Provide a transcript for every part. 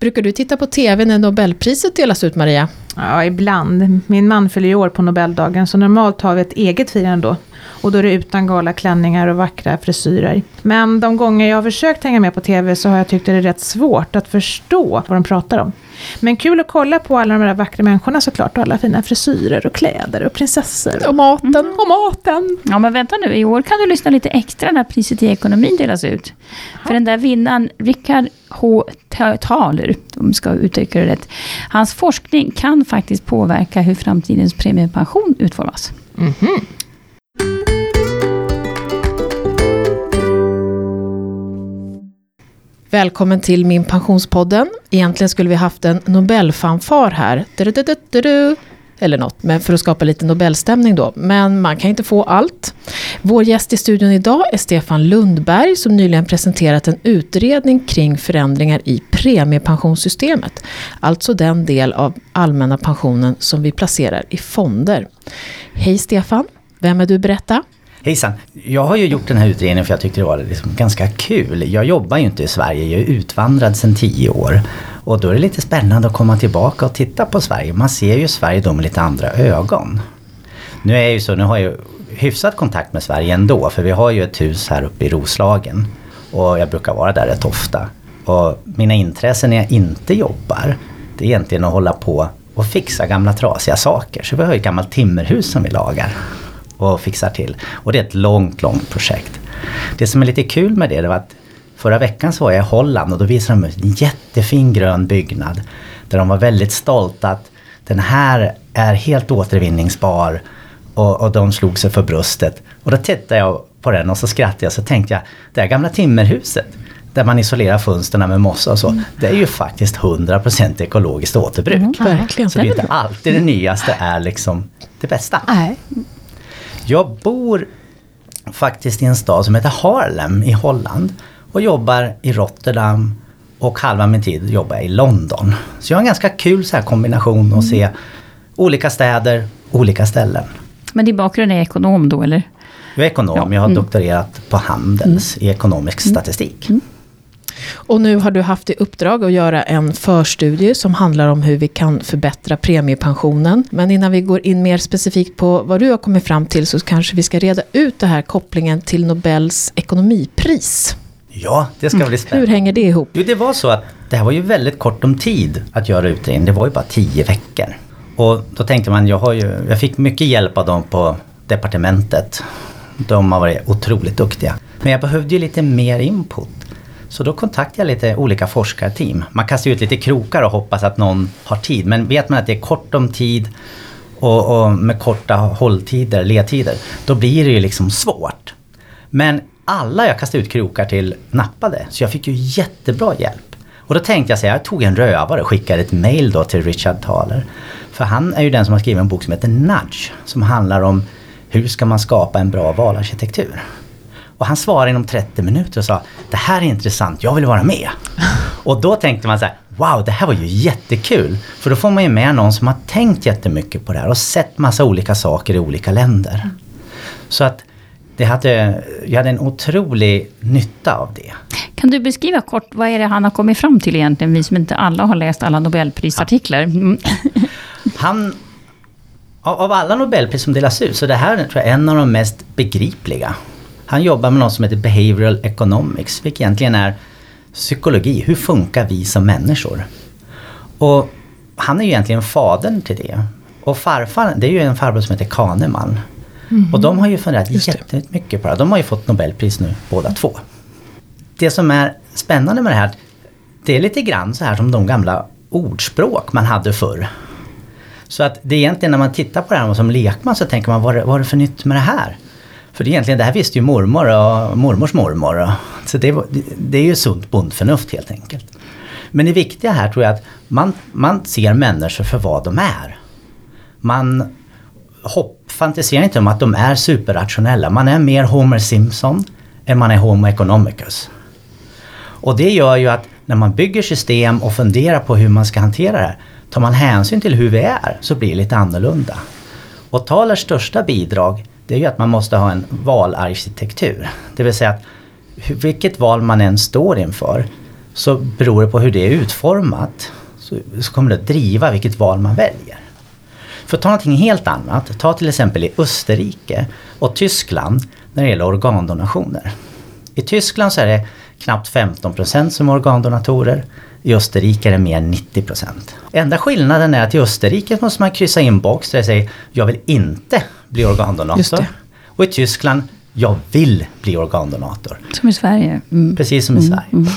Brukar du titta på TV när Nobelpriset delas ut, Maria? Ja, ibland. Min man fyller ju år på Nobeldagen, så normalt har vi ett eget firande då. Och då är det utan galaklänningar och vackra frisyrer. Men de gånger jag har försökt hänga med på TV så har jag tyckt det är rätt svårt att förstå vad de pratar om. Men kul att kolla på alla de där vackra människorna såklart, och alla fina frisyrer och kläder och prinsessor. Och maten. Mm, och maten. Ja, men vänta nu. I år kan du lyssna lite extra när priset i ekonomin delas ut. För den där vinnaren, Richard H. Thaler, om ska uttrycka det rätt. Hans forskning kan faktiskt påverka hur framtidens premiepension utformas. Mhm. Välkommen till Min Pensionspodden. Egentligen skulle vi haft en Nobelfanfar här. Du, du, du, Eller något, men för att skapa lite Nobelstämning då. Men man kan inte få allt. Vår gäst i studion idag är Stefan Lundberg som nyligen presenterat en utredning kring förändringar i premiepensionssystemet. Alltså den del av allmänna pensionen som vi placerar i fonder. Hej Stefan, vem är du berätta? Hejsan! Jag har ju gjort den här utredningen för jag tyckte det var liksom ganska kul. Jag jobbar ju inte i Sverige, jag är utvandrad sedan tio år. Och då är det lite spännande att komma tillbaka och titta på Sverige. Man ser ju Sverige då med lite andra ögon. Nu är ju så, nu har jag hyfsat kontakt med Sverige ändå för vi har ju ett hus här uppe i Roslagen. Och jag brukar vara där rätt ofta. Och mina intressen när jag inte jobbar, det är egentligen att hålla på och fixa gamla trasiga saker. Så vi har ju ett gammalt timmerhus som vi lagar och fixar till. Och det är ett långt, långt projekt. Det som är lite kul med det, det var att förra veckan så var jag i Holland och då visade de en jättefin grön byggnad. Där de var väldigt stolta att den här är helt återvinningsbar och, och de slog sig för bröstet. Och då tittade jag på den och så skrattade jag så tänkte jag, det här gamla timmerhuset där man isolerar fönstren med mossa och så. Mm. Det är ju faktiskt 100% ekologiskt återbruk. Mm. Så det är inte alltid det nyaste är liksom det bästa. Nej. Jag bor faktiskt i en stad som heter Harlem i Holland och jobbar i Rotterdam och halva min tid jobbar jag i London. Så jag har en ganska kul så här kombination att se olika städer, olika ställen. Men din bakgrund är ekonom då eller? Jag är ekonom, ja. jag har mm. doktorerat på Handels mm. i ekonomisk statistik. Mm. Och nu har du haft i uppdrag att göra en förstudie som handlar om hur vi kan förbättra premiepensionen. Men innan vi går in mer specifikt på vad du har kommit fram till så kanske vi ska reda ut det här kopplingen till Nobels ekonomipris. Ja, det ska bli spännande. Hur hänger det ihop? Jo, det var så att det här var ju väldigt kort om tid att göra utredningen. Det var ju bara tio veckor. Och då tänkte man, jag, har ju, jag fick mycket hjälp av dem på departementet. De har varit otroligt duktiga. Men jag behövde ju lite mer input. Så då kontaktade jag lite olika forskarteam. Man kastar ut lite krokar och hoppas att någon har tid. Men vet man att det är kort om tid och, och med korta hålltider, ledtider, då blir det ju liksom svårt. Men alla jag kastade ut krokar till nappade, så jag fick ju jättebra hjälp. Och då tänkte jag så jag tog en rövare och skickade ett mail då till Richard Thaler. För han är ju den som har skrivit en bok som heter Nudge, som handlar om hur ska man skapa en bra valarkitektur. Och han svarade inom 30 minuter och sa Det här är intressant, jag vill vara med. Och då tänkte man så här, Wow, det här var ju jättekul! För då får man ju med någon som har tänkt jättemycket på det här och sett massa olika saker i olika länder. Så att det hade, jag hade en otrolig nytta av det. Kan du beskriva kort, vad är det han har kommit fram till egentligen? Vi som inte alla har läst alla Nobelprisartiklar. Mm. Han, av alla Nobelpris som delas ut, så det här tror jag är en av de mest begripliga. Han jobbar med något som heter Behavioral Economics, vilket egentligen är psykologi. Hur funkar vi som människor? Och han är ju egentligen fadern till det. Och farfar, det är ju en farbror som heter Kahneman. Mm. Och de har ju funderat jättemycket på det. De har ju fått Nobelpris nu båda två. Det som är spännande med det här, det är lite grann så här som de gamla ordspråk man hade förr. Så att det är egentligen när man tittar på det här som lekman så tänker man vad är, vad är det för nytt med det här? För det, egentligen, det här visste ju mormor och mormors mormor. Och, så det, det är ju sunt bondförnuft helt enkelt. Men det viktiga här tror jag att man, man ser människor för vad de är. Man hopp, fantiserar inte om att de är superrationella. Man är mer Homer Simpson än man är Homo economicus. Och det gör ju att när man bygger system och funderar på hur man ska hantera det här, tar man hänsyn till hur vi är så blir det lite annorlunda. Och Talers största bidrag det är ju att man måste ha en valarkitektur. Det vill säga att vilket val man än står inför så beror det på hur det är utformat så, så kommer det att driva vilket val man väljer. För att ta någonting helt annat, ta till exempel i Österrike och Tyskland när det gäller organdonationer. I Tyskland så är det knappt 15% som är organdonatorer. I Österrike är det mer än 90% Enda skillnaden är att i Österrike måste man kryssa in box där det säger jag vill inte bli organdonator. Och i Tyskland jag vill bli organdonator. Som i Sverige. Mm. Precis som i mm. Sverige. Mm.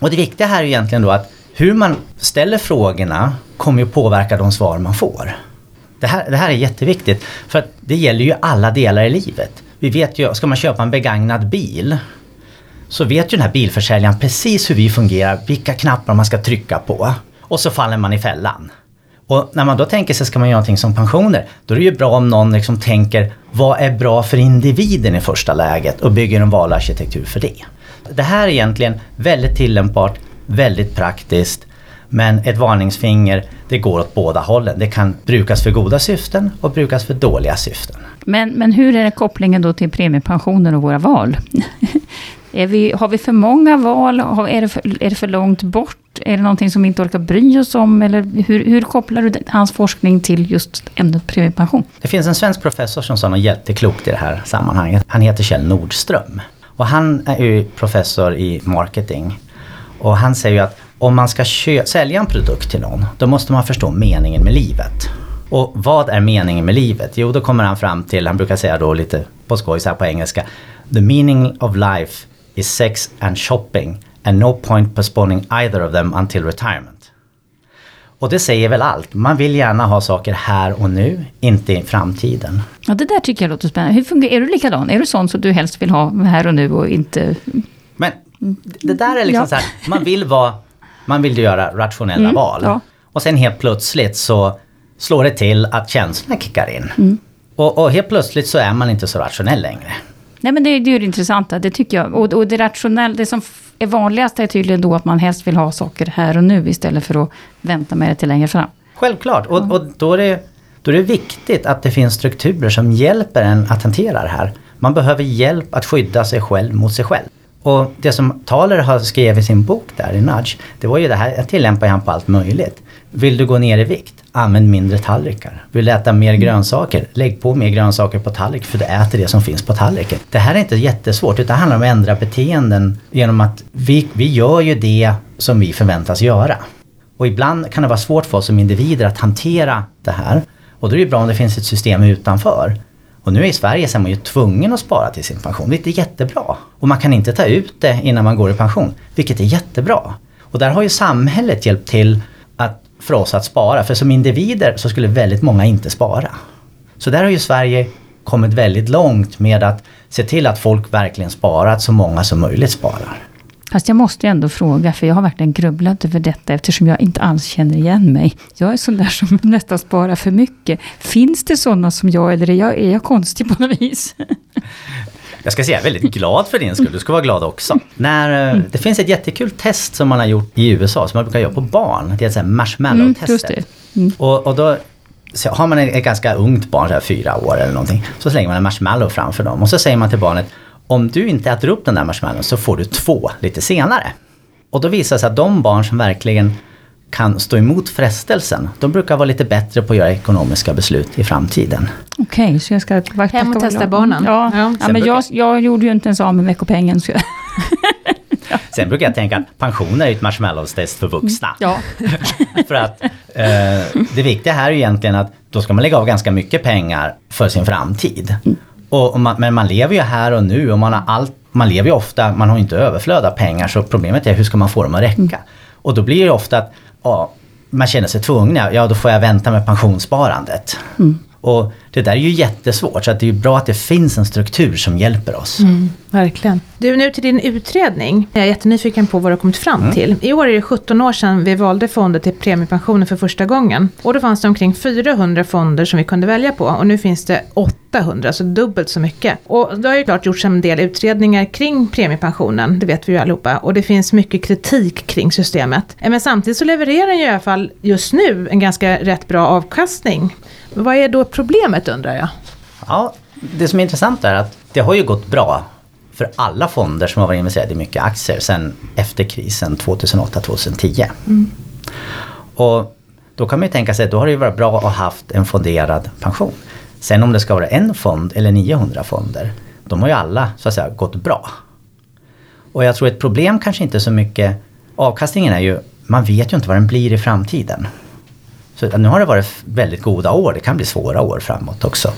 Och det viktiga här är egentligen då att hur man ställer frågorna kommer ju påverka de svar man får. Det här, det här är jätteviktigt för att det gäller ju alla delar i livet. Vi vet ju, ska man köpa en begagnad bil så vet ju den här bilförsäljaren precis hur vi fungerar, vilka knappar man ska trycka på. Och så faller man i fällan. Och när man då tänker sig ska man göra någonting som pensioner, då är det ju bra om någon liksom tänker vad är bra för individen i första läget och bygger en valarkitektur för det. Det här är egentligen väldigt tillämpbart, väldigt praktiskt. Men ett varningsfinger, det går åt båda hållen. Det kan brukas för goda syften och brukas för dåliga syften. Men, men hur är det kopplingen då till premiepensionen och våra val? Är vi, har vi för många val? Är det för, är det för långt bort? Är det någonting som vi inte orkar bry oss om? Eller hur, hur kopplar du hans forskning till just ämnet premiepension? Det finns en svensk professor som sa något jätteklokt i det här sammanhanget. Han heter Kjell Nordström. Och han är ju professor i marketing. Och han säger ju att om man ska sälja en produkt till någon, då måste man förstå meningen med livet. Och vad är meningen med livet? Jo, då kommer han fram till, han brukar säga då lite på skoj så här på engelska, The meaning of life is sex and shopping and no point postponing either of them until retirement. Och det säger väl allt. Man vill gärna ha saker här och nu, inte i framtiden. Ja, det där tycker jag låter spännande. Hur fungerar, är du likadan? Är du sån som du helst vill ha här och nu och inte... Men det där är liksom ja. så här, man vill vara, man vill göra rationella mm, val. Ja. Och sen helt plötsligt så slår det till att känslorna kickar in. Mm. Och, och helt plötsligt så är man inte så rationell längre. Nej men det, det är ju det intressanta, det tycker jag. Och, och det rationella, det som är vanligast är tydligen då att man helst vill ha saker här och nu istället för att vänta med det till längre fram. Självklart, och, och då, är det, då är det viktigt att det finns strukturer som hjälper en att hantera det här. Man behöver hjälp att skydda sig själv mot sig själv. Och det som Thaler har skrivit i sin bok där i Nudge, det var ju det här, jag tillämpar han på allt möjligt. Vill du gå ner i vikt? Använd mindre tallrikar. Vill du äta mer grönsaker? Lägg på mer grönsaker på tallrik för du äter det som finns på tallriken. Det här är inte jättesvårt utan det handlar om att ändra beteenden genom att vi, vi gör ju det som vi förväntas göra. Och ibland kan det vara svårt för oss som individer att hantera det här. Och då är det bra om det finns ett system utanför. Och nu i Sverige så är man ju tvungen att spara till sin pension, vilket är jättebra. Och man kan inte ta ut det innan man går i pension, vilket är jättebra. Och där har ju samhället hjälpt till för oss att spara, för som individer så skulle väldigt många inte spara. Så där har ju Sverige kommit väldigt långt med att se till att folk verkligen sparar, att så många som möjligt sparar. Fast jag måste ändå fråga, för jag har verkligen grubblat över detta, eftersom jag inte alls känner igen mig. Jag är sån där som nästan sparar för mycket. Finns det sådana som jag, eller är jag, är jag konstig på något vis? Jag ska säga, jag är väldigt glad för din skull. Du ska vara glad också. När, eh, det finns ett jättekul test som man har gjort i USA, som man brukar göra på barn. Det är ett marshmallow-testet. Mm, mm. och, och då så har man ett ganska ungt barn, så här fyra år eller någonting, så slänger man en marshmallow framför dem. Och så säger man till barnet, om du inte äter upp den där marshmallowen så får du två lite senare. Och då visar det sig att de barn som verkligen kan stå emot frestelsen, de brukar vara lite bättre på att göra ekonomiska beslut i framtiden. Okej, okay, så jag ska... Hem och testa barnen. Ja, ja. ja men jag, jag gjorde ju inte ens av med veckopengen. Så Sen brukar jag tänka att pensioner är ett marshmallows-test för vuxna. Ja. för att eh, det viktiga här är egentligen att då ska man lägga av ganska mycket pengar för sin framtid. Mm. Och, och man, men man lever ju här och nu och man har allt, man lever ju ofta, man har inte överflöd av pengar så problemet är hur ska man få dem att räcka? Mm. Och då blir det ofta att ja, man känner sig tvungen, ja då får jag vänta med pensionssparandet. Mm. Och det där är ju jättesvårt så att det är bra att det finns en struktur som hjälper oss. Mm, verkligen. Du, nu till din utredning. Jag är jättenyfiken på vad du har kommit fram mm. till. I år är det 17 år sedan vi valde fonder till premiepensioner för första gången. Och då fanns det omkring 400 fonder som vi kunde välja på och nu finns det 800, alltså dubbelt så mycket. Och det har ju klart gjorts en del utredningar kring premiepensionen, det vet vi ju allihopa. Och det finns mycket kritik kring systemet. Men samtidigt så levererar ju i alla fall just nu en ganska rätt bra avkastning. Vad är då problemet undrar jag? Ja, det som är intressant är att det har ju gått bra för alla fonder som har varit investerade i mycket aktier sen efter krisen 2008-2010. Mm. Och då kan man ju tänka sig att då har det varit bra att ha haft en fonderad pension. Sen om det ska vara en fond eller 900 fonder, de har ju alla så att säga gått bra. Och jag tror ett problem kanske inte så mycket, avkastningen är ju, man vet ju inte vad den blir i framtiden. Så nu har det varit väldigt goda år, det kan bli svåra år framåt också.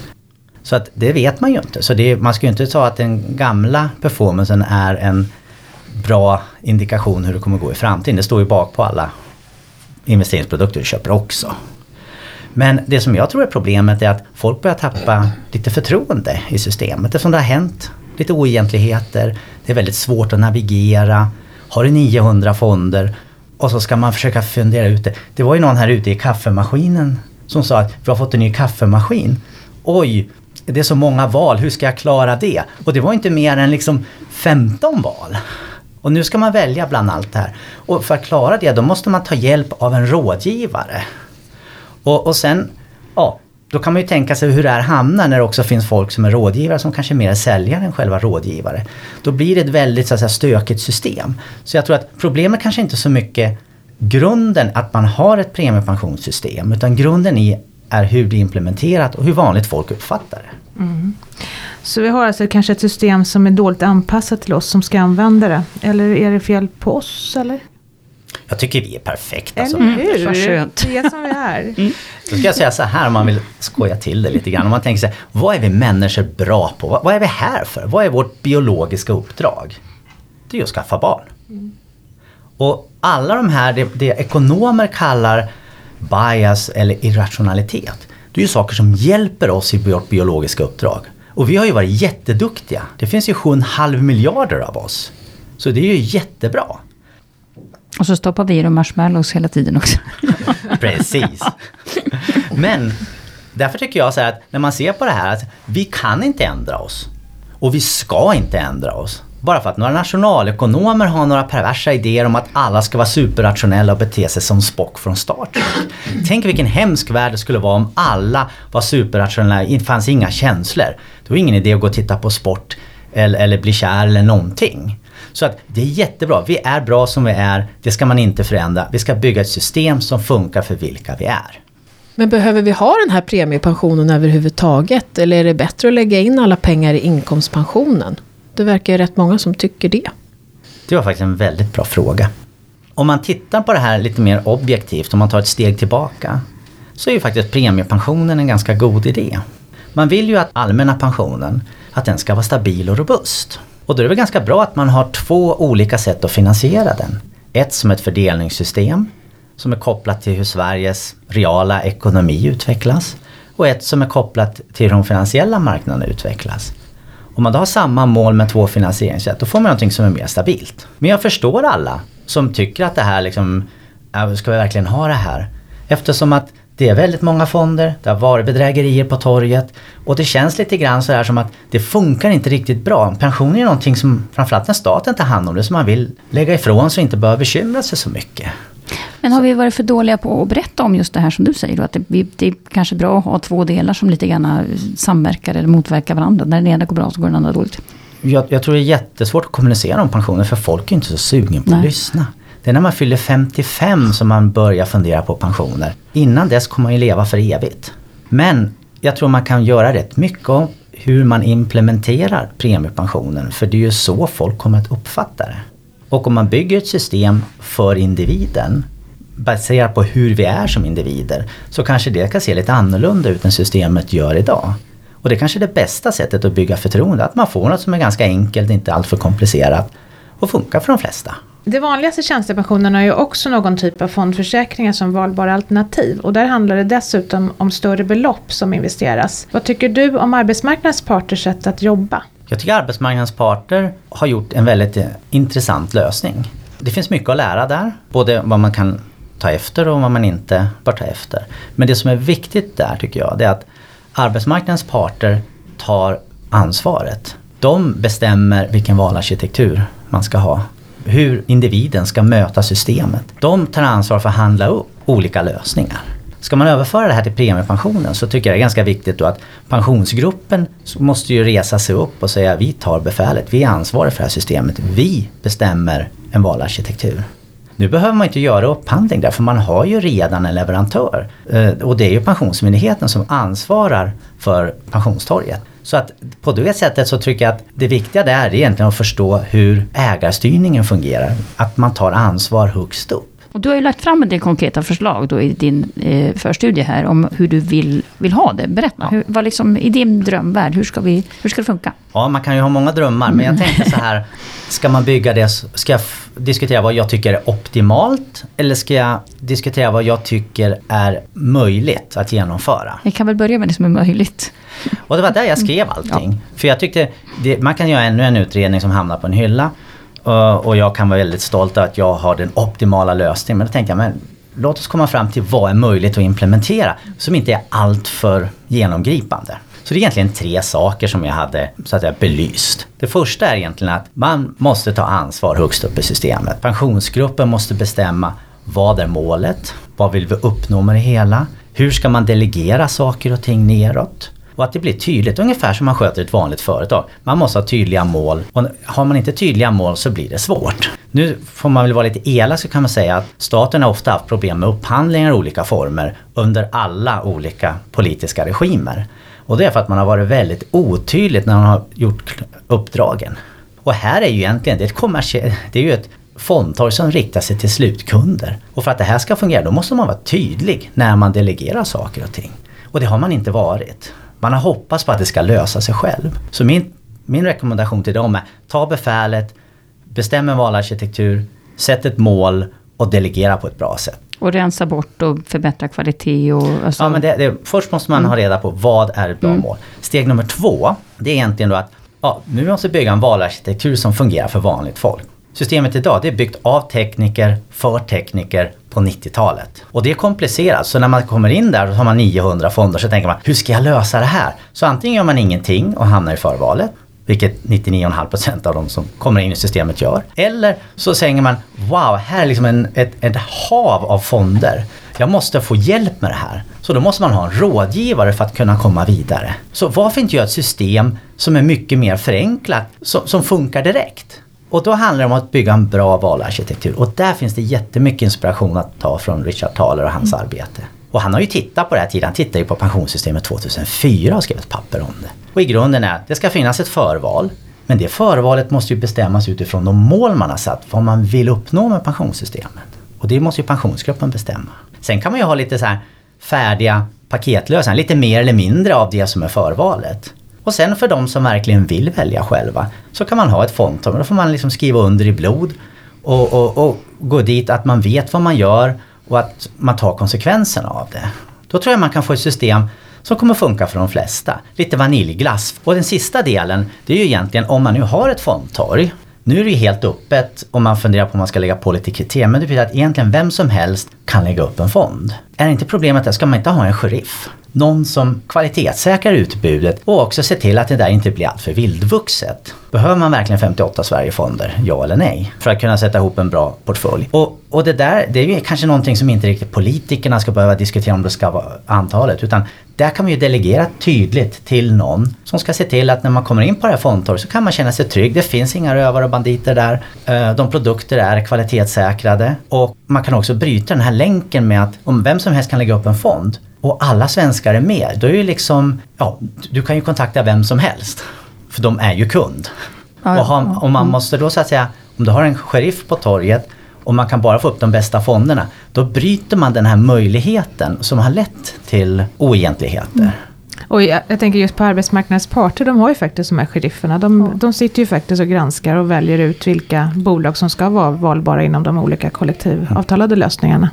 Så att det vet man ju inte. Så det, man ska ju inte ta att den gamla performancen är en bra indikation hur det kommer gå i framtiden. Det står ju bak på alla investeringsprodukter du köper också. Men det som jag tror är problemet är att folk börjar tappa lite förtroende i systemet eftersom det har hänt lite oegentligheter. Det är väldigt svårt att navigera. Har du 900 fonder och så ska man försöka fundera ut det. Det var ju någon här ute i kaffemaskinen som sa att vi har fått en ny kaffemaskin. Oj, det är så många val, hur ska jag klara det? Och det var inte mer än liksom 15 val. Och nu ska man välja bland allt det här. Och för att klara det då måste man ta hjälp av en rådgivare. Och, och sen, ja, då kan man ju tänka sig hur det här hamnar när det också finns folk som är rådgivare som kanske mer är säljare än själva rådgivare. Då blir det ett väldigt så att säga, stökigt system. Så jag tror att problemet kanske inte så mycket grunden att man har ett premiepensionssystem utan grunden i är hur det är implementerat och hur vanligt folk uppfattar det. Mm. Så vi har alltså kanske ett system som är dåligt anpassat till oss som ska använda det. Eller är det fel på oss eller? Jag tycker vi är perfekta Eller som hur? Vad skönt. Vi är som vi är. Mm. Då ska jag säga så här om man vill skoja till det lite grann. Om man tänker sig, vad är vi människor bra på? Vad är vi här för? Vad är vårt biologiska uppdrag? Det är ju att skaffa barn. Mm. Och alla de här, det, det ekonomer kallar bias eller irrationalitet. Det är ju saker som hjälper oss i vårt biologiska uppdrag. Och vi har ju varit jätteduktiga. Det finns ju 7,5 miljarder av oss. Så det är ju jättebra. Och så stoppar vi i dem marshmallows hela tiden också. Precis. Men därför tycker jag så här att när man ser på det här att vi kan inte ändra oss. Och vi ska inte ändra oss. Bara för att några nationalekonomer har några perversa idéer om att alla ska vara superrationella och bete sig som Spock från Star Trek. Tänk vilken hemsk värld det skulle vara om alla var superrationella, det fanns inga känslor. Det var ingen idé att gå och titta på sport eller, eller bli kär eller någonting. Så att det är jättebra, vi är bra som vi är, det ska man inte förändra. Vi ska bygga ett system som funkar för vilka vi är. Men behöver vi ha den här premiepensionen överhuvudtaget? Eller är det bättre att lägga in alla pengar i inkomstpensionen? Det verkar ju rätt många som tycker det. Det var faktiskt en väldigt bra fråga. Om man tittar på det här lite mer objektivt, om man tar ett steg tillbaka, så är ju faktiskt premiepensionen en ganska god idé. Man vill ju att allmänna pensionen, att den ska vara stabil och robust. Och då är det väl ganska bra att man har två olika sätt att finansiera den. Ett som ett fördelningssystem som är kopplat till hur Sveriges reala ekonomi utvecklas. Och ett som är kopplat till hur de finansiella marknaderna utvecklas. Om man då har samma mål med två finansieringssätt, då får man någonting som är mer stabilt. Men jag förstår alla som tycker att det här liksom, ska vi verkligen ha det här? Eftersom att det är väldigt många fonder, det har varit bedrägerier på torget och det känns lite grann så här som att det funkar inte riktigt bra. Pension är någonting som framförallt när staten tar hand om det som man vill lägga ifrån sig och inte behöver bekymra sig så mycket. Men har vi varit för dåliga på att berätta om just det här som du säger? Då, att det, det är kanske bra att ha två delar som lite grann samverkar eller motverkar varandra. När den ena går bra så går den andra dåligt. Jag, jag tror det är jättesvårt att kommunicera om pensioner för folk är inte så sugen på Nej. att lyssna. Det är när man fyller 55 som man börjar fundera på pensioner. Innan dess kommer man ju leva för evigt. Men jag tror man kan göra rätt mycket om hur man implementerar premiepensionen. För det är ju så folk kommer att uppfatta det. Och om man bygger ett system för individen baserat på hur vi är som individer så kanske det kan se lite annorlunda ut än systemet gör idag. Och det är kanske är det bästa sättet att bygga förtroende, att man får något som är ganska enkelt, inte alltför komplicerat och funkar för de flesta. Det vanligaste tjänstepensionen har ju också någon typ av fondförsäkringar som valbara alternativ och där handlar det dessutom om större belopp som investeras. Vad tycker du om arbetsmarknadens parters sätt att jobba? Jag tycker arbetsmarknadens parter har gjort en väldigt eh, intressant lösning. Det finns mycket att lära där, både vad man kan ta efter och vad man inte bör ta efter. Men det som är viktigt där tycker jag, det är att arbetsmarknadens parter tar ansvaret. De bestämmer vilken valarkitektur man ska ha. Hur individen ska möta systemet. De tar ansvar för att handla upp olika lösningar. ska man överföra det här till premiepensionen så tycker jag det är ganska viktigt då att pensionsgruppen måste ju resa sig upp och säga vi tar befälet, vi är ansvariga för det här systemet, vi bestämmer en valarkitektur. Nu behöver man inte göra upphandling där för man har ju redan en leverantör. Eh, och det är ju Pensionsmyndigheten som ansvarar för pensionstorget. Så att på det sättet så tycker jag att det viktiga där är egentligen att förstå hur ägarstyrningen fungerar. Att man tar ansvar högst upp. Och du har ju lagt fram en del konkreta förslag då i din eh, förstudie här om hur du vill, vill ha det. Berätta, ja. hur, vad liksom, i din drömvärld, hur ska, vi, hur ska det funka? Ja, man kan ju ha många drömmar men jag mm. tänkte så här, ska man bygga det, ska jag diskutera vad jag tycker är optimalt eller ska jag diskutera vad jag tycker är möjligt att genomföra? Vi kan väl börja med det som är möjligt. Och det var där jag skrev allting. Ja. För jag tyckte, det, man kan göra ännu en utredning som hamnar på en hylla och jag kan vara väldigt stolt över att jag har den optimala lösningen. Men då tänkte jag, men låt oss komma fram till vad är möjligt att implementera som inte är alltför genomgripande. Så det är egentligen tre saker som jag hade så att jag belyst. Det första är egentligen att man måste ta ansvar högst upp i systemet. Pensionsgruppen måste bestämma vad är målet? Vad vill vi uppnå med det hela? Hur ska man delegera saker och ting neråt? Och att det blir tydligt, ungefär som man sköter ett vanligt företag. Man måste ha tydliga mål och har man inte tydliga mål så blir det svårt. Nu får man väl vara lite elak så kan man säga att staten har ofta haft problem med upphandlingar i olika former under alla olika politiska regimer. Och det är för att man har varit väldigt otydligt när man har gjort uppdragen. Och här är ju egentligen, det är ett kommersiellt, det är ju ett fondtorg som riktar sig till slutkunder. Och för att det här ska fungera då måste man vara tydlig när man delegerar saker och ting. Och det har man inte varit. Man har hoppats på att det ska lösa sig själv. Så min, min rekommendation till dem är ta befälet, bestäm en valarkitektur, sätt ett mål och delegera på ett bra sätt. Och rensa bort och förbättra kvalitet och... Alltså... Ja men det, det, först måste man mm. ha reda på vad är ett bra mm. mål. Steg nummer två, det är egentligen då att ja, nu måste vi bygga en valarkitektur som fungerar för vanligt folk. Systemet idag det är byggt av tekniker, för tekniker på 90-talet. Och det är komplicerat, så när man kommer in där och har man 900 fonder så tänker man, hur ska jag lösa det här? Så antingen gör man ingenting och hamnar i förvalet, vilket 99,5% av de som kommer in i systemet gör. Eller så säger man, wow, här är liksom en, ett, ett hav av fonder. Jag måste få hjälp med det här. Så då måste man ha en rådgivare för att kunna komma vidare. Så varför inte göra ett system som är mycket mer förenklat, som, som funkar direkt? Och då handlar det om att bygga en bra valarkitektur och där finns det jättemycket inspiration att ta från Richard Thaler och hans mm. arbete. Och han har ju tittat på det här tidigare, han tittade ju på pensionssystemet 2004 och skrev ett papper om det. Och i grunden är att det ska finnas ett förval. Men det förvalet måste ju bestämmas utifrån de mål man har satt, vad man vill uppnå med pensionssystemet. Och det måste ju pensionsgruppen bestämma. Sen kan man ju ha lite så här färdiga paketlösningar, lite mer eller mindre av det som är förvalet. Och sen för de som verkligen vill välja själva så kan man ha ett fondtorg. Då får man liksom skriva under i blod och, och, och gå dit att man vet vad man gör och att man tar konsekvenserna av det. Då tror jag man kan få ett system som kommer funka för de flesta. Lite vaniljglass. Och den sista delen, det är ju egentligen om man nu har ett fondtorg. Nu är det ju helt öppet om man funderar på om man ska lägga på lite kriterier. Men det betyder att egentligen vem som helst kan lägga upp en fond. Är inte problemet att ska man inte ha en sheriff? Någon som kvalitetssäkrar utbudet och också ser till att det där inte blir alltför vildvuxet. Behöver man verkligen 58 Sverigefonder? Ja eller nej? För att kunna sätta ihop en bra portfölj. Och, och det där, det är ju kanske någonting som inte riktigt politikerna ska behöva diskutera om det ska vara antalet. Utan där kan man ju delegera tydligt till någon som ska se till att när man kommer in på det här fondtorget så kan man känna sig trygg. Det finns inga rövare och banditer där. Eh, de produkter är kvalitetssäkrade och man kan också bryta den här länken med att om vem som helst kan lägga upp en fond och alla svenskar är med, då är ju liksom, ja, du kan ju kontakta vem som helst. För de är ju kund. Ja, och, har, och man mm. måste då så att säga, om du har en sheriff på torget och man kan bara få upp de bästa fonderna, då bryter man den här möjligheten som har lett till oegentligheter. Mm. Och jag, jag, tänker just på arbetsmarknadens parter, de har ju faktiskt de här sherifferna. De, de sitter ju faktiskt och granskar och väljer ut vilka bolag som ska vara valbara inom de olika kollektivavtalade lösningarna.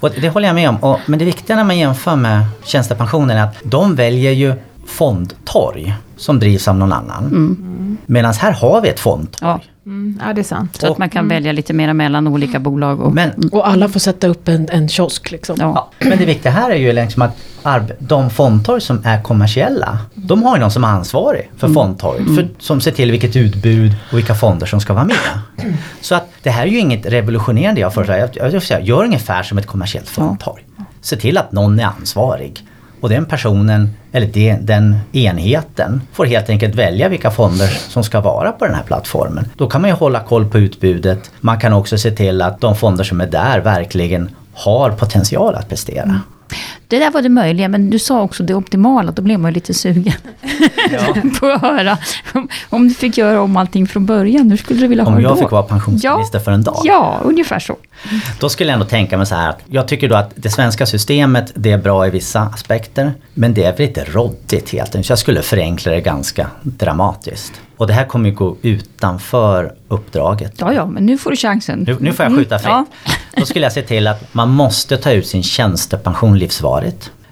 Och det håller jag med om. Och, men det viktiga när man jämför med tjänstepensionen är att de väljer ju fondtorg som drivs av någon annan. Mm. Medan här har vi ett fondtorg. Ja. Mm, ja, det är sant. Så att man kan mm. välja lite mera mellan olika bolag. Och, men, och alla får sätta upp en, en kiosk. Liksom. Ja. ja. men det viktiga här är ju liksom att de fondtorg som är kommersiella, de har ju någon som är ansvarig för mm. fondtorg. För, mm. som ser till vilket utbud och vilka fonder som ska vara med. Så att det här är ju inget revolutionerande jag föreslår. Jag, jag, jag gör ungefär som ett kommersiellt fondtorg. se till att någon är ansvarig. Och den personen, eller det, den enheten, får helt enkelt välja vilka fonder som ska vara på den här plattformen. Då kan man ju hålla koll på utbudet. Man kan också se till att de fonder som är där verkligen har potential att prestera. Mm. Det där var det möjliga, men du sa också det optimala, då blev man ju lite sugen ja. på att höra. Om, du fick göra om allting från början, hur skulle du vilja om ha det då? Om jag fick vara pensionsminister ja. för en dag? Ja, ungefär så. Då skulle jag ändå tänka mig så här att jag tycker då att det svenska systemet, det är bra i vissa aspekter, men det är väl lite råddigt helt enkelt. Så jag skulle förenkla det ganska dramatiskt. Och det här kommer ju gå utanför uppdraget. Ja, ja, men nu får du chansen. Nu, nu får jag skjuta fritt. Mm, ja. Då skulle jag se till att man måste ta ut sin tjänstepension livsvarigt.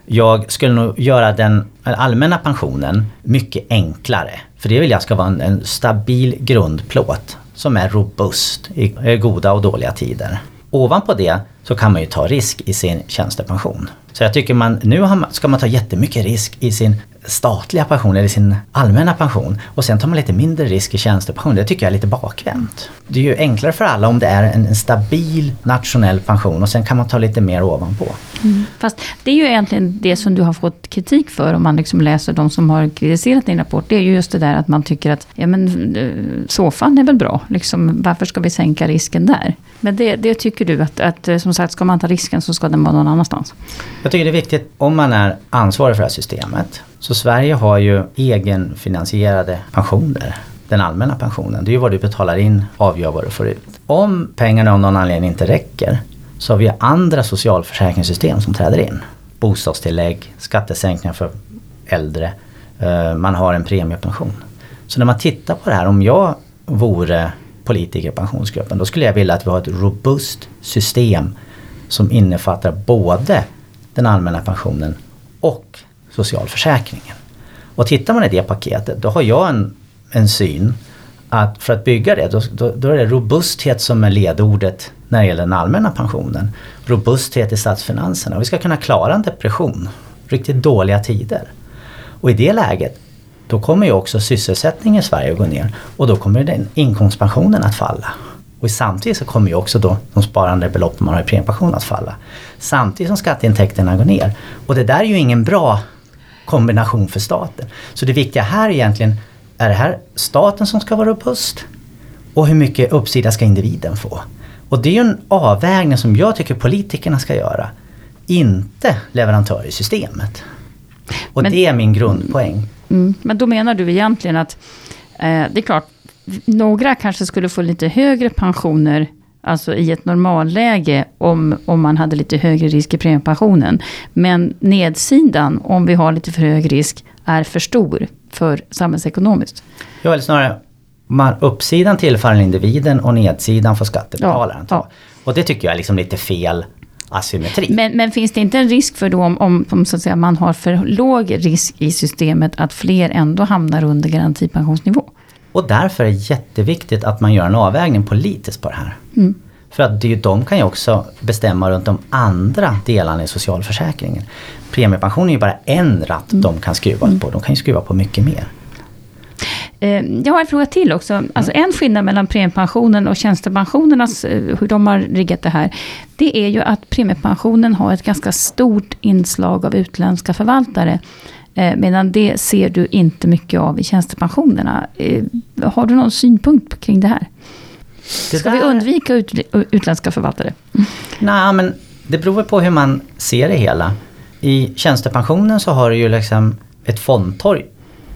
Jag skulle nog göra den allmänna pensionen mycket enklare. För det vill jag ska vara en, en stabil grundplåt som är robust i goda och dåliga tider. Ovanpå det så kan man ju ta risk i sin tjänstepension. Så jag tycker man, nu ska man ta jättemycket risk i sin statliga pension eller sin allmänna pension och sen tar man lite mindre risk i tjänstepension. Det tycker jag är lite bakvänt. Det är ju enklare för alla om det är en, en stabil nationell pension och sen kan man ta lite mer ovanpå. Mm. Fast det är ju egentligen det som du har fått kritik för om man liksom läser de som har kritiserat din rapport. Det är ju just det där att man tycker att ja, men, eh, är väl bra. Liksom, varför ska vi sänka risken där? Men det, det tycker du att, att eh, som som sagt ska man ta risken så ska den vara någon annanstans? Jag tycker det är viktigt om man är ansvarig för det här systemet så Sverige har ju egenfinansierade pensioner. Den allmänna pensionen, det är ju vad du betalar in avgör vad du får ut. Om pengarna av någon anledning inte räcker så har vi andra socialförsäkringssystem som träder in. Bostadstillägg, skattesänkningar för äldre, eh, man har en premiepension. Så när man tittar på det här, om jag vore politiker i pensionsgruppen, då skulle jag vilja att vi har ett robust system som innefattar både den allmänna pensionen och socialförsäkringen. Och tittar man i det paketet då har jag en, en syn att för att bygga det då, då, då, är det robusthet som är ledordet när det gäller den allmänna pensionen. Robusthet i statsfinanserna. Vi ska kunna klara en depression, riktigt dåliga tider. Och i det läget då kommer ju också sysselsättningen i Sverige att gå ner och då kommer den inkomstpensionen att falla. Och samtidigt så kommer ju också då de sparande beloppen man har i premiepension att falla. Samtidigt som skatteintäkterna går ner. Och det där är ju ingen bra kombination för staten. Så det viktiga här egentligen, är det här staten som ska vara robust? Och hur mycket uppsida ska individen få? Och det är ju en avvägning som jag tycker politikerna ska göra. Inte leverantörer i systemet. Och men, det är min grundpoäng. Mm, men då menar du egentligen att eh, det är klart, några kanske skulle få lite högre pensioner Alltså i ett normalläge om, om man hade lite högre risk i premiepensionen. Men nedsidan, om vi har lite för hög risk, är för stor för samhällsekonomiskt. Ja, eller snarare man, uppsidan tillfaller individen och nedsidan får skattebetalaren ta. Ja, ja. Och det tycker jag är liksom lite fel asymmetri. Men, men, finns det inte en risk för då om, om, om, så att säga, man har för låg risk i systemet att fler ändå hamnar under garantipensionsnivå? Och därför är det jätteviktigt att man gör en avvägning politiskt på det här. Mm. För att det, de kan ju också bestämma runt de andra delarna i socialförsäkringen. Premiepension är ju bara en ratt mm. de kan skruva mm. på. De kan ju skruva på mycket mer. Eh, jag har en fråga till också. Alltså en skillnad mellan premiepensionen och tjänstepensionernas, eh, hur de har riggat det här. Det är ju att premiepensionen har ett ganska stort inslag av utländska förvaltare. Eh, medan det ser du inte mycket av i tjänstepensionerna. Eh, har du någon synpunkt kring det här? Det Ska vi undvika ut, utländska förvaltare? Nej, men det beror på hur man ser det hela. I tjänstepensionen så har du ju liksom ett fondtorg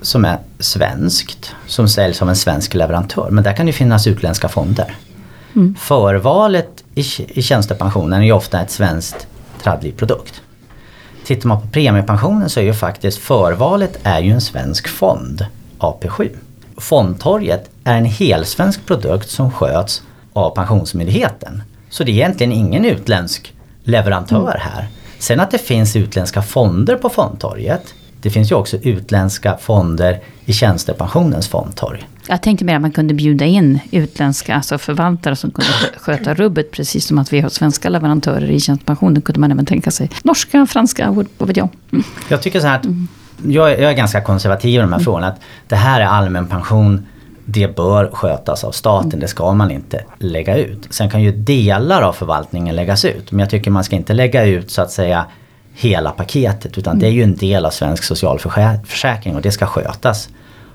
som är svenskt, som säljs av en svensk leverantör. Men där kan det finnas utländska fonder. Mm. Förvalet i, i tjänstepensionen är ju ofta ett svenskt tradlivprodukt. Tittar man på premiepensionen så är ju faktiskt förvalet är ju en svensk fond, AP7. Fondtorget är en helsvensk produkt som sköts av Pensionsmyndigheten. Så det är egentligen ingen utländsk leverantör mm. här. Sen att det finns utländska fonder på fondtorget det finns ju också utländska fonder i tjänstepensionens fondtorg. Jag tänkte mer att man kunde bjuda in utländska alltså förvaltare som kunde sköta rubbet. Precis som att vi har svenska leverantörer i tjänstepensionen kunde man även tänka sig norska, franska, vad vet jag. Mm. Jag tycker så här att mm. jag, jag, är ganska konservativ i de här mm. frågorna. Att det här är allmän pension. Det bör skötas av staten, mm. det ska man inte lägga ut. Sen kan ju delar av förvaltningen läggas ut. Men jag tycker man ska inte lägga ut så att säga hela paketet utan det är ju en del av svensk socialförsäkring och det ska skötas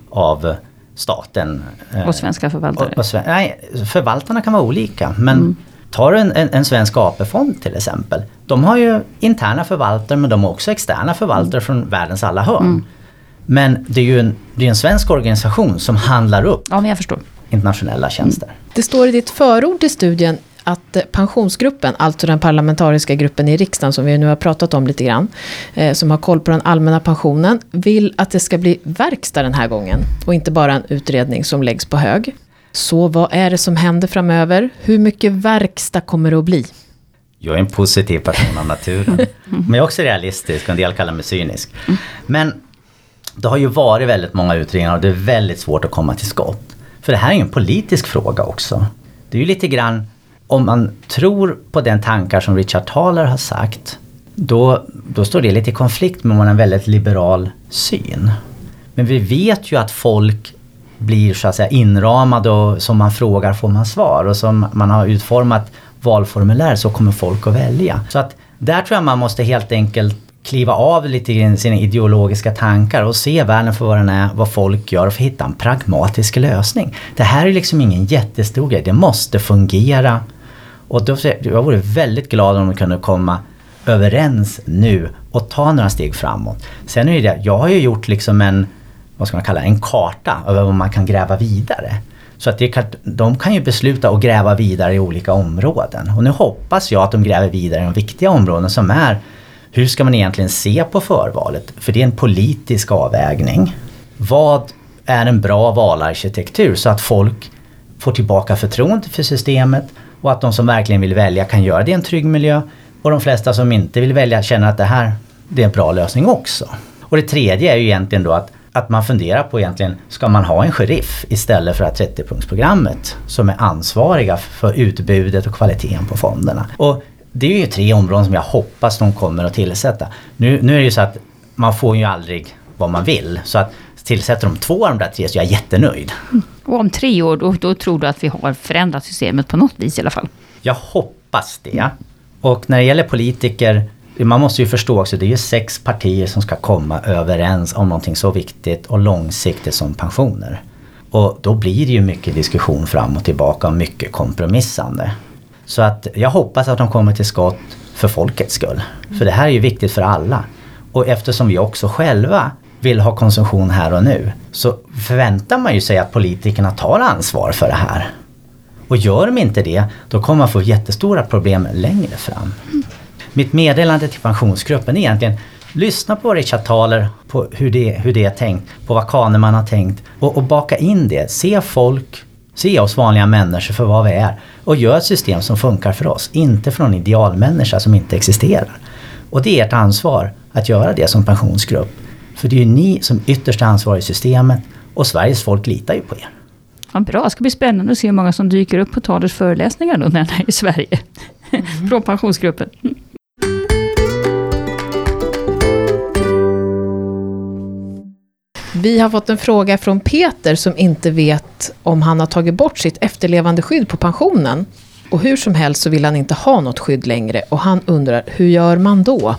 av staten. eh, och svenska förvaltare? Och, och, nej, förvaltarna kan vara olika men mm. Tar du en, en, en svensk AP-fond till exempel. De har ju interna förvaltare men de har också externa förvaltare mm. från världens alla hörn. Mm. Men det är ju en, det är en svensk organisation som handlar upp ja, men jag förstår. internationella tjänster. Mm. Det står i ditt förord till studien att pensionsgruppen, alltså den parlamentariska gruppen i riksdagen som vi nu har pratat om lite grann, eh, som har koll på den allmänna pensionen, vill att det ska bli verkstad den här gången och inte bara en utredning som läggs på hög. Så vad är det som händer framöver? Hur mycket verkstad kommer det att bli? Jag är en positiv person av naturen. Men jag är också realistisk och en del kallar mig cynisk. Men det har ju varit väldigt många utredningar och det är väldigt svårt att komma till skott. För det här är ju en politisk fråga också. Det är ju lite grann om man tror på den tankar som Richard Thaler har sagt då, då står det lite i konflikt med en väldigt liberal syn. Men vi vet ju att folk blir så att säga inramade och som man frågar får man svar. Och som man har utformat valformulär så kommer folk att välja. Så att där tror jag man måste helt enkelt kliva av lite i sina ideologiska tankar och se världen för vad den är, vad folk gör och hitta en pragmatisk lösning. Det här är liksom ingen jättestor grej, det måste fungera. Och då, jag vore väldigt glad om de kunde komma överens nu och ta några steg framåt. Sen är det det, jag har ju gjort liksom en vad ska man kalla en karta över vad man kan gräva vidare. Så att kan, de kan ju besluta att gräva vidare i olika områden. Och nu hoppas jag att de gräver vidare i de viktiga områden som är hur ska man egentligen se på förvalet? För det är en politisk avvägning. Vad är en bra valarkitektur så att folk får tillbaka förtroende för systemet och att de som verkligen vill välja kan göra det i en trygg miljö och de flesta som inte vill välja känner att det här det är en bra lösning också. Och det tredje är ju egentligen då att att man funderar på egentligen, ska man ha en sheriff istället för att 30-punktsprogrammet som är ansvariga för utbudet och kvaliteten på fonderna. Och det är ju tre områden som jag hoppas de kommer att tillsätta. Nu, nu är det ju så att man får ju aldrig vad man vill. Så att tillsätter de två av de där tre så är jag jättenöjd. Och om tre år, då, då tror du att vi har förändrat systemet på något vis i alla fall? Jag hoppas det. Och när det gäller politiker man måste ju förstå också, det är ju sex partier som ska komma överens om någonting så viktigt och långsiktigt som pensioner. Och då blir det ju mycket diskussion fram och tillbaka och mycket kompromissande. Så att jag hoppas att de kommer till skott för folkets skull. För det här är ju viktigt för alla. Och eftersom vi också själva vill ha konsumtion här och nu så förväntar man ju sig att politikerna tar ansvar för det här. Och gör de inte det, då kommer man få jättestora problem längre fram mitt meddelande till pensionsgruppen är egentligen Lyssna på Richard Thaler, på hur det, hur det är tänkt, på vad Kahneman har tänkt och, och baka in det. Se folk, se oss vanliga människor för vad vi är och gör ett system som funkar för oss, inte för någon idealmänniska som inte existerar. Och det är ert ansvar att göra det som pensionsgrupp. För det är ju ni som ytterst är ansvariga i systemet och Sveriges folk litar ju på er. Ja, bra, det ska bli spännande att se hur många som dyker upp på Thalers föreläsningar då när han är i Sverige. Mm. Från pensionsgruppen. Vi har fått en fråga från Peter som inte vet om han har tagit bort sitt efterlevande skydd på pensionen. Och hur som helst så vill han inte ha något skydd längre och han undrar, hur gör man då?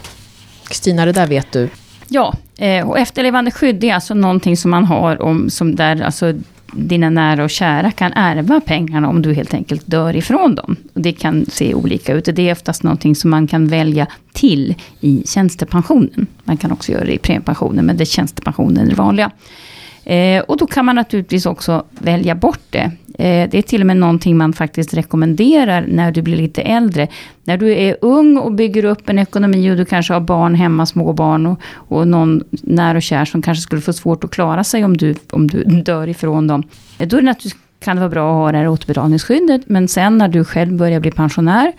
Kristina, det där vet du. Ja, eh, och efterlevande skydd är alltså någonting som man har om, som där alltså dina nära och kära kan ärva pengarna om du helt enkelt dör ifrån dem. Det kan se olika ut. Det är oftast någonting som man kan välja till i tjänstepensionen. Man kan också göra det i premiepensionen, men det är tjänstepensionen det vanliga. Eh, och då kan man naturligtvis också välja bort det. Eh, det är till och med någonting man faktiskt rekommenderar när du blir lite äldre. När du är ung och bygger upp en ekonomi och du kanske har barn hemma, små barn och, och någon när och kär som kanske skulle få svårt att klara sig om du, om du dör ifrån dem. Eh, då är det naturligtvis kan det vara bra att ha det här återbetalningsskyddet. Men sen när du själv börjar bli pensionär.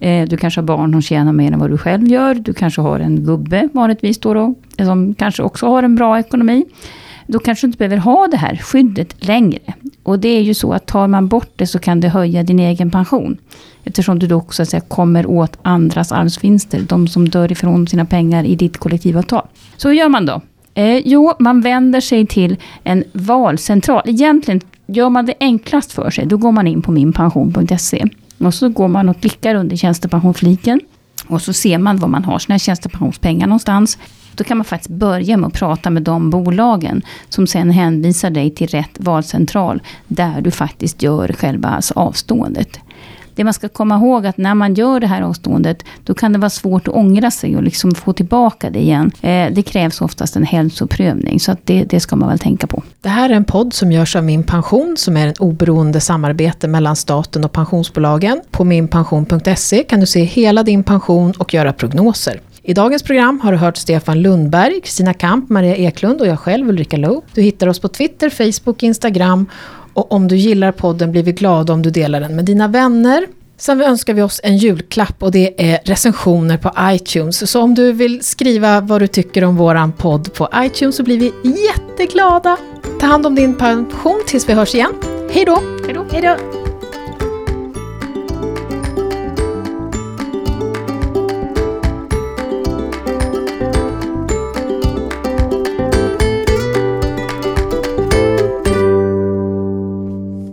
Eh, du kanske har barn som tjänar mer än vad du själv gör. Du kanske har en gubbe vanligtvis då, då som kanske också har en bra ekonomi då kanske du inte behöver ha det här skyddet längre. Och det är ju så att tar man bort det så kan det höja din egen pension. Eftersom du då också säga, kommer åt andras arvsvinster, de som dör ifrån sina pengar i ditt kollektivavtal. Så hur gör man då? Eh, jo, man vänder sig till en valcentral. Egentligen gör man det enklast för sig, då går man in på minpension.se. Och så går man och klickar under tjänstepensionfliken. Och så ser man var man har sina tjänstepensionspengar någonstans. Då kan man faktiskt börja med att prata med de bolagen som sen hänvisar dig till rätt valcentral där du faktiskt gör själva alltså avståendet. Det man ska komma ihåg att när man gör det här avståendet, då kan det vara svårt att ångra sig och liksom få tillbaka det igen. Eh, det krävs oftast en hälsoprövning, så att det, det ska man väl tänka på. Det här är en podd som görs av Min Pension, som är ett oberoende samarbete mellan staten och pensionsbolagen. På minpension.se kan du se hela din pension och göra prognoser. I dagens program har du hört Stefan Lundberg, Kristina Kamp, Maria Eklund och jag själv Ulrika Lo. Du hittar oss på Twitter, Facebook, Instagram och om du gillar podden blir vi glada om du delar den med dina vänner. Sen önskar vi oss en julklapp och det är recensioner på iTunes. Så om du vill skriva vad du tycker om våran podd på iTunes så blir vi jätteglada. Ta hand om din pension tills vi hörs igen. Hej då! Hej då!